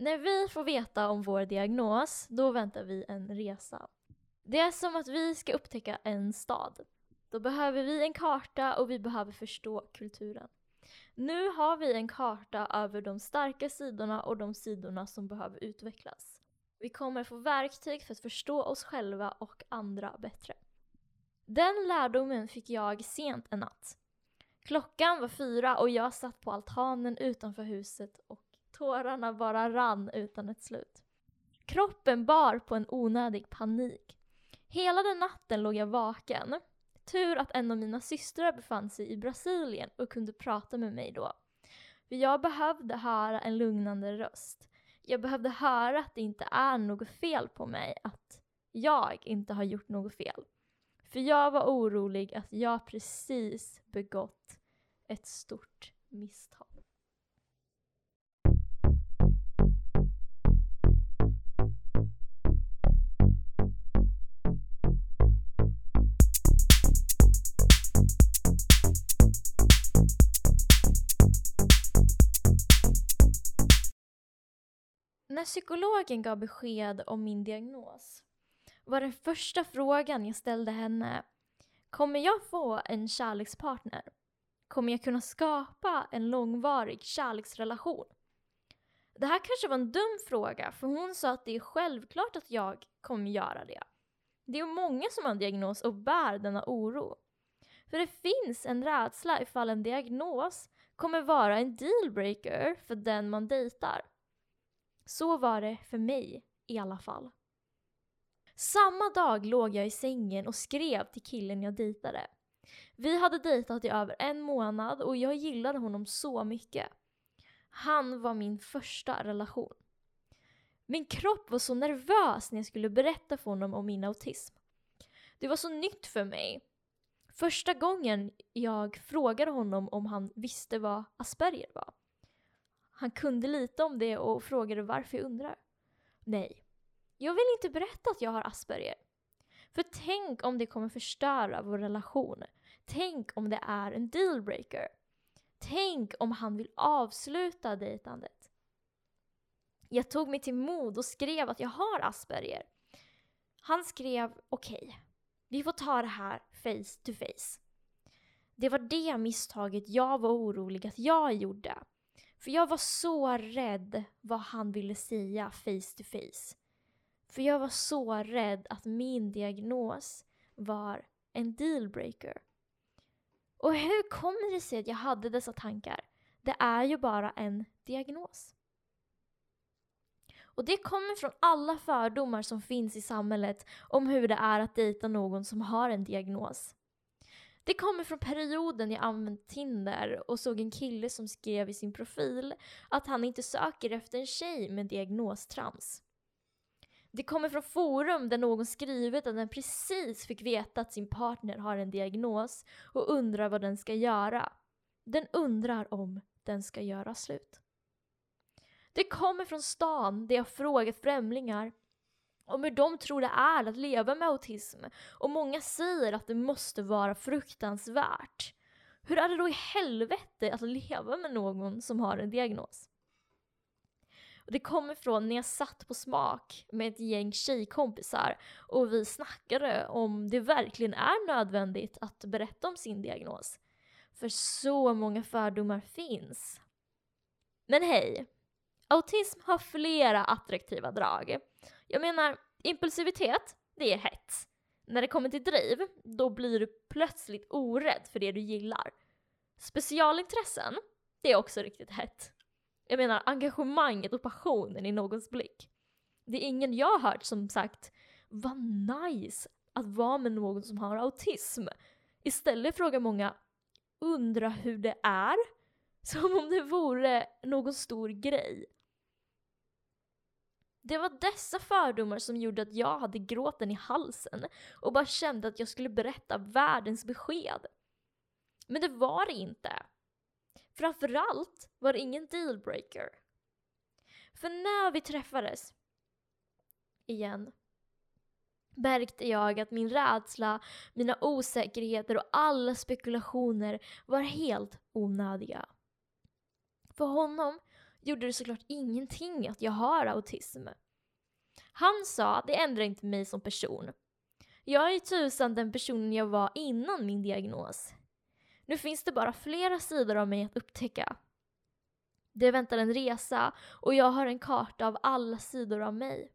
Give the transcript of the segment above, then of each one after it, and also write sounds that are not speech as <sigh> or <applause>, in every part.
När vi får veta om vår diagnos, då väntar vi en resa. Det är som att vi ska upptäcka en stad. Då behöver vi en karta och vi behöver förstå kulturen. Nu har vi en karta över de starka sidorna och de sidorna som behöver utvecklas. Vi kommer få verktyg för att förstå oss själva och andra bättre. Den lärdomen fick jag sent en natt. Klockan var fyra och jag satt på altanen utanför huset och tårarna bara rann utan ett slut. Kroppen bar på en onödig panik. Hela den natten låg jag vaken. Tur att en av mina systrar befann sig i Brasilien och kunde prata med mig då. För jag behövde höra en lugnande röst. Jag behövde höra att det inte är något fel på mig, att jag inte har gjort något fel. För jag var orolig att jag precis begått ett stort misstag. När psykologen gav besked om min diagnos var den första frågan jag ställde henne Kommer jag få en kärlekspartner? Kommer jag kunna skapa en långvarig kärleksrelation? Det här kanske var en dum fråga, för hon sa att det är självklart att jag kommer göra det. Det är många som har en diagnos och bär denna oro. För det finns en rädsla ifall en diagnos kommer vara en dealbreaker för den man dejtar. Så var det för mig i alla fall. Samma dag låg jag i sängen och skrev till killen jag dejtade. Vi hade dejtat i över en månad och jag gillade honom så mycket. Han var min första relation. Min kropp var så nervös när jag skulle berätta för honom om min autism. Det var så nytt för mig. Första gången jag frågade honom om han visste vad Asperger var. Han kunde lite om det och frågade varför jag undrar. Nej, jag vill inte berätta att jag har Asperger. För tänk om det kommer förstöra vår relation. Tänk om det är en dealbreaker. Tänk om han vill avsluta dejtandet. Jag tog mig till mod och skrev att jag har Asperger. Han skrev okej, okay, vi får ta det här face to face. Det var det misstaget jag var orolig att jag gjorde. För jag var så rädd vad han ville säga face to face. För jag var så rädd att min diagnos var en dealbreaker. Och hur kommer det sig att jag hade dessa tankar? Det är ju bara en diagnos. Och det kommer från alla fördomar som finns i samhället om hur det är att dejta någon som har en diagnos. Det kommer från perioden jag använde Tinder och såg en kille som skrev i sin profil att han inte söker efter en tjej med diagnostrams. Det kommer från forum där någon skrivit att den precis fick veta att sin partner har en diagnos och undrar vad den ska göra. Den undrar om den ska göra slut. Det kommer från stan där jag frågat främlingar om hur de tror det är att leva med autism och många säger att det måste vara fruktansvärt. Hur är det då i helvete att leva med någon som har en diagnos? Och det kommer från när jag satt på smak med ett gäng tjejkompisar och vi snackade om det verkligen är nödvändigt att berätta om sin diagnos. För så många fördomar finns. Men hej! Autism har flera attraktiva drag. Jag menar, impulsivitet, det är hett. När det kommer till driv, då blir du plötsligt orädd för det du gillar. Specialintressen, det är också riktigt hett. Jag menar engagemanget och passionen i någons blick. Det är ingen jag har hört som sagt vad nice att vara med någon som har autism. Istället frågar många undra hur det är? <laughs> Som om det vore någon stor grej. Det var dessa fördomar som gjorde att jag hade gråten i halsen och bara kände att jag skulle berätta världens besked. Men det var det inte. Framförallt var det ingen dealbreaker. För när vi träffades igen märkte jag att min rädsla, mina osäkerheter och alla spekulationer var helt onödiga. För honom gjorde det såklart ingenting att jag har autism. Han sa att det ändrar inte mig som person. Jag är tusan den personen jag var innan min diagnos. Nu finns det bara flera sidor av mig att upptäcka. Det väntar en resa och jag har en karta av alla sidor av mig.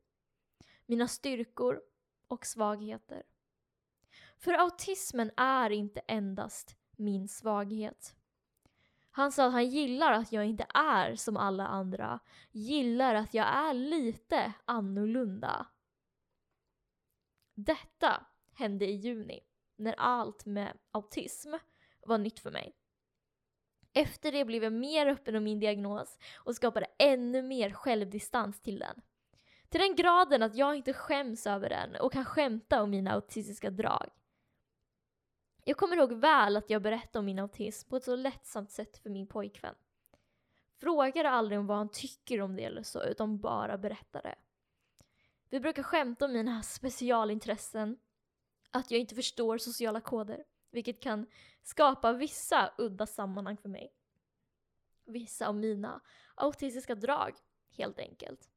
Mina styrkor och svagheter. För autismen är inte endast min svaghet. Han sa att han gillar att jag inte är som alla andra, gillar att jag är lite annorlunda. Detta hände i juni, när allt med autism var nytt för mig. Efter det blev jag mer öppen om min diagnos och skapade ännu mer självdistans till den. Till den graden att jag inte skäms över den och kan skämta om mina autistiska drag. Jag kommer ihåg väl att jag berättade om min autism på ett så lättsamt sätt för min pojkvän. Frågade aldrig om vad han tycker om det eller så, utan bara berättade. Vi brukar skämta om mina specialintressen, att jag inte förstår sociala koder, vilket kan skapa vissa udda sammanhang för mig. Vissa av mina autistiska drag, helt enkelt.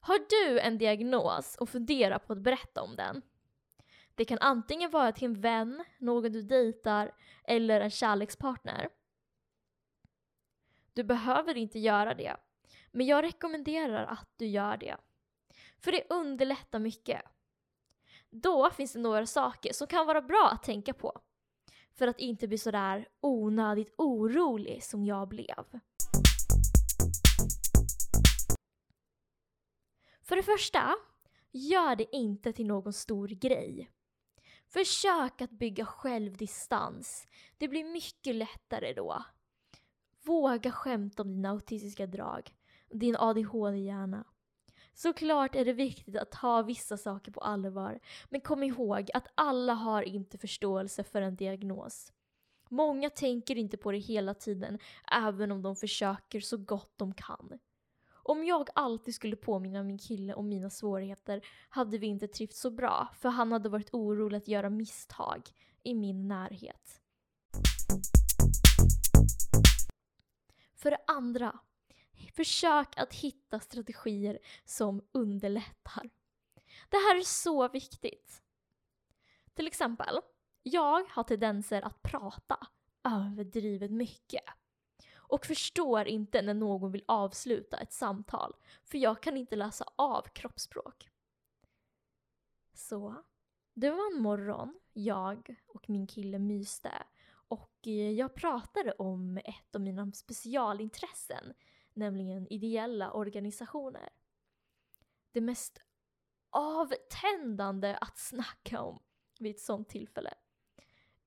Har du en diagnos och funderar på att berätta om den? Det kan antingen vara till en vän, någon du dejtar eller en kärlekspartner. Du behöver inte göra det, men jag rekommenderar att du gör det. För det underlättar mycket. Då finns det några saker som kan vara bra att tänka på. För att inte bli sådär onödigt orolig som jag blev. För det första, gör det inte till någon stor grej. Försök att bygga självdistans. Det blir mycket lättare då. Våga skämta om dina autistiska drag, och din ADHD-hjärna. Såklart är det viktigt att ta vissa saker på allvar, men kom ihåg att alla har inte förståelse för en diagnos. Många tänker inte på det hela tiden, även om de försöker så gott de kan. Om jag alltid skulle påminna min kille om mina svårigheter hade vi inte trivts så bra, för han hade varit orolig att göra misstag i min närhet. För det andra, försök att hitta strategier som underlättar. Det här är så viktigt. Till exempel, jag har tendenser att prata överdrivet mycket och förstår inte när någon vill avsluta ett samtal, för jag kan inte läsa av kroppsspråk. Så, det var en morgon jag och min kille myste och eh, jag pratade om ett av mina specialintressen, nämligen ideella organisationer. Det mest avtändande att snacka om vid ett sånt tillfälle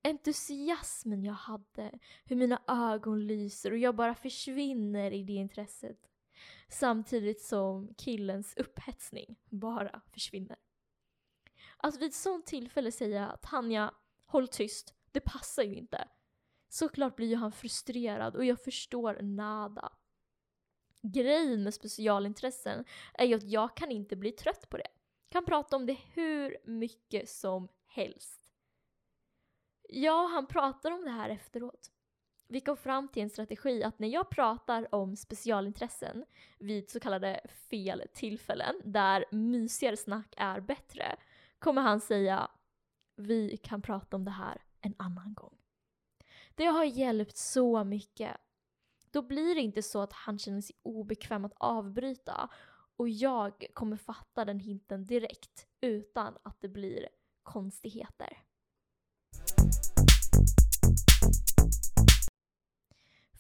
entusiasmen jag hade, hur mina ögon lyser och jag bara försvinner i det intresset. Samtidigt som killens upphetsning bara försvinner. Att vid ett sånt tillfälle säga Tanja, håll tyst, det passar ju inte. Såklart blir ju han frustrerad och jag förstår nada. Grejen med specialintressen är ju att jag kan inte bli trött på det. Kan prata om det hur mycket som helst. Ja, han pratar om det här efteråt. Vi kom fram till en strategi att när jag pratar om specialintressen vid så kallade fel tillfällen, där mysigare snack är bättre, kommer han säga vi kan prata om det här en annan gång. Det har hjälpt så mycket. Då blir det inte så att han känner sig obekväm att avbryta och jag kommer fatta den hinten direkt utan att det blir konstigheter.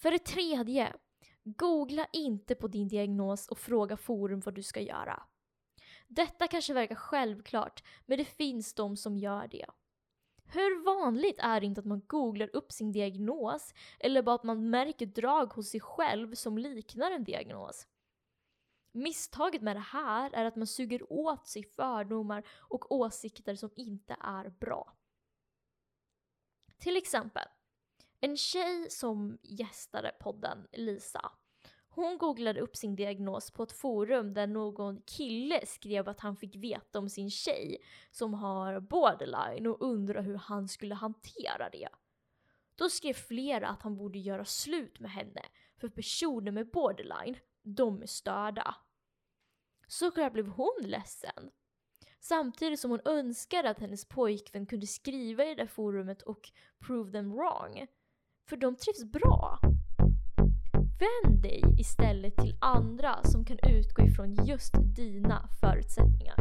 För det tredje, googla inte på din diagnos och fråga forum vad du ska göra. Detta kanske verkar självklart, men det finns de som gör det. Hur vanligt är det inte att man googlar upp sin diagnos eller bara att man märker drag hos sig själv som liknar en diagnos? Misstaget med det här är att man suger åt sig fördomar och åsikter som inte är bra. Till exempel, en tjej som gästade podden, Lisa, hon googlade upp sin diagnos på ett forum där någon kille skrev att han fick veta om sin tjej som har borderline och undrar hur han skulle hantera det. Då skrev flera att han borde göra slut med henne För personer med borderline, de är störda. Såklart blev hon ledsen. Samtidigt som hon önskade att hennes pojkvän kunde skriva i det där forumet och prove them wrong. För de trivs bra. Vänd dig istället till andra som kan utgå ifrån just dina förutsättningar.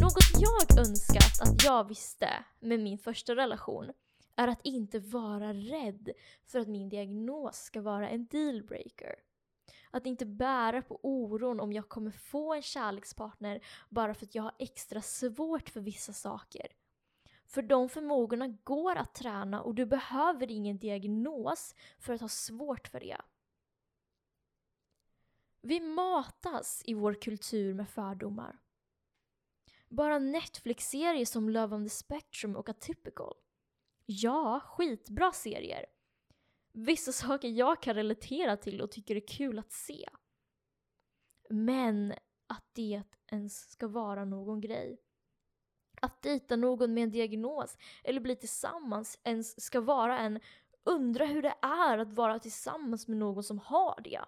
Något jag önskat att jag visste med min första relation är att inte vara rädd för att min diagnos ska vara en dealbreaker. Att inte bära på oron om jag kommer få en kärlekspartner bara för att jag har extra svårt för vissa saker. För de förmågorna går att träna och du behöver ingen diagnos för att ha svårt för det. Vi matas i vår kultur med fördomar. Bara Netflix-serier som Love on the Spectrum och Atypical. Ja, skitbra serier. Vissa <laughs> saker jag kan relatera till och tycker är kul att se. Men att det ens ska vara någon grej. Att dejta någon med en diagnos eller bli tillsammans ens ska vara en undra hur det är att vara tillsammans med någon som har det.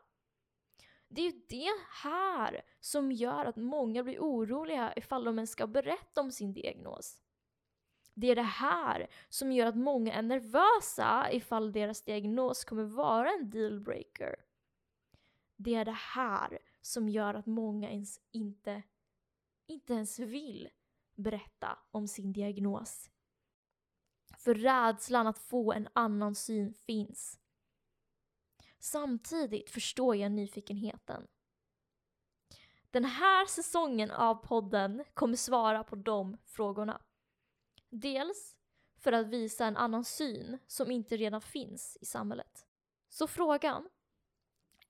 Det är ju det här som gör att många blir oroliga ifall de ens ska berätta om sin diagnos. Det är det här som gör att många är nervösa ifall deras diagnos kommer vara en dealbreaker. Det är det här som gör att många ens inte, inte ens vill berätta om sin diagnos. För rädslan att få en annan syn finns. Samtidigt förstår jag nyfikenheten. Den här säsongen av podden kommer svara på de frågorna. Dels för att visa en annan syn som inte redan finns i samhället. Så frågan,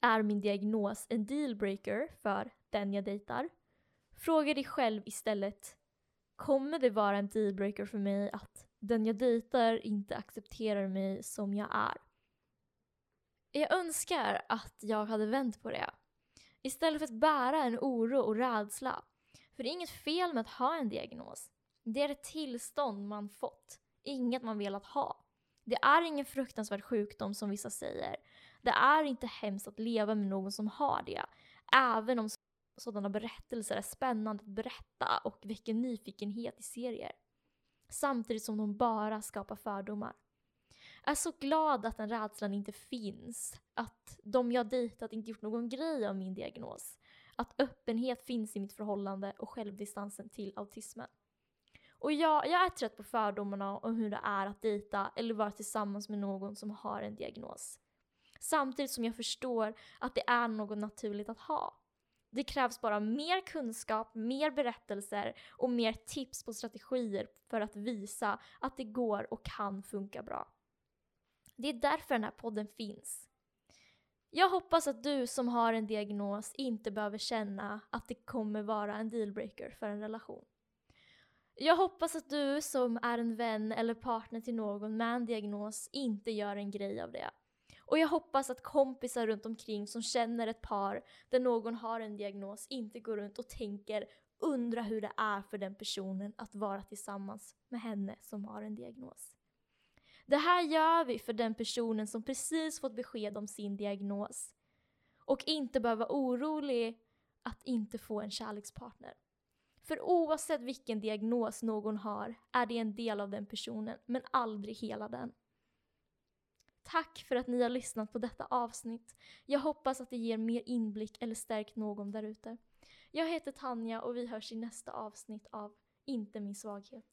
är min diagnos en dealbreaker för den jag dejtar? Fråga dig själv istället, kommer det vara en dealbreaker för mig att den jag dejtar inte accepterar mig som jag är? Jag önskar att jag hade vänt på det. Istället för att bära en oro och rädsla. För det är inget fel med att ha en diagnos. Det är ett tillstånd man fått, inget man velat ha. Det är ingen fruktansvärd sjukdom som vissa säger. Det är inte hemskt att leva med någon som har det. Även om sådana berättelser är spännande att berätta och väcker nyfikenhet i serier. Samtidigt som de bara skapar fördomar. Jag är så glad att den rädslan inte finns. Att de jag dejtat inte gjort någon grej av min diagnos. Att öppenhet finns i mitt förhållande och självdistansen till autismen. Och jag, jag är trött på fördomarna om hur det är att dejta eller vara tillsammans med någon som har en diagnos. Samtidigt som jag förstår att det är något naturligt att ha. Det krävs bara mer kunskap, mer berättelser och mer tips på strategier för att visa att det går och kan funka bra. Det är därför den här podden finns. Jag hoppas att du som har en diagnos inte behöver känna att det kommer vara en dealbreaker för en relation. Jag hoppas att du som är en vän eller partner till någon med en diagnos inte gör en grej av det. Och jag hoppas att kompisar runt omkring som känner ett par där någon har en diagnos inte går runt och tänker undra hur det är för den personen att vara tillsammans med henne som har en diagnos. Det här gör vi för den personen som precis fått besked om sin diagnos och inte behöver vara orolig att inte få en kärlekspartner. För oavsett vilken diagnos någon har är det en del av den personen, men aldrig hela den. Tack för att ni har lyssnat på detta avsnitt. Jag hoppas att det ger mer inblick eller stärkt någon därute. Jag heter Tanja och vi hörs i nästa avsnitt av Inte min svaghet.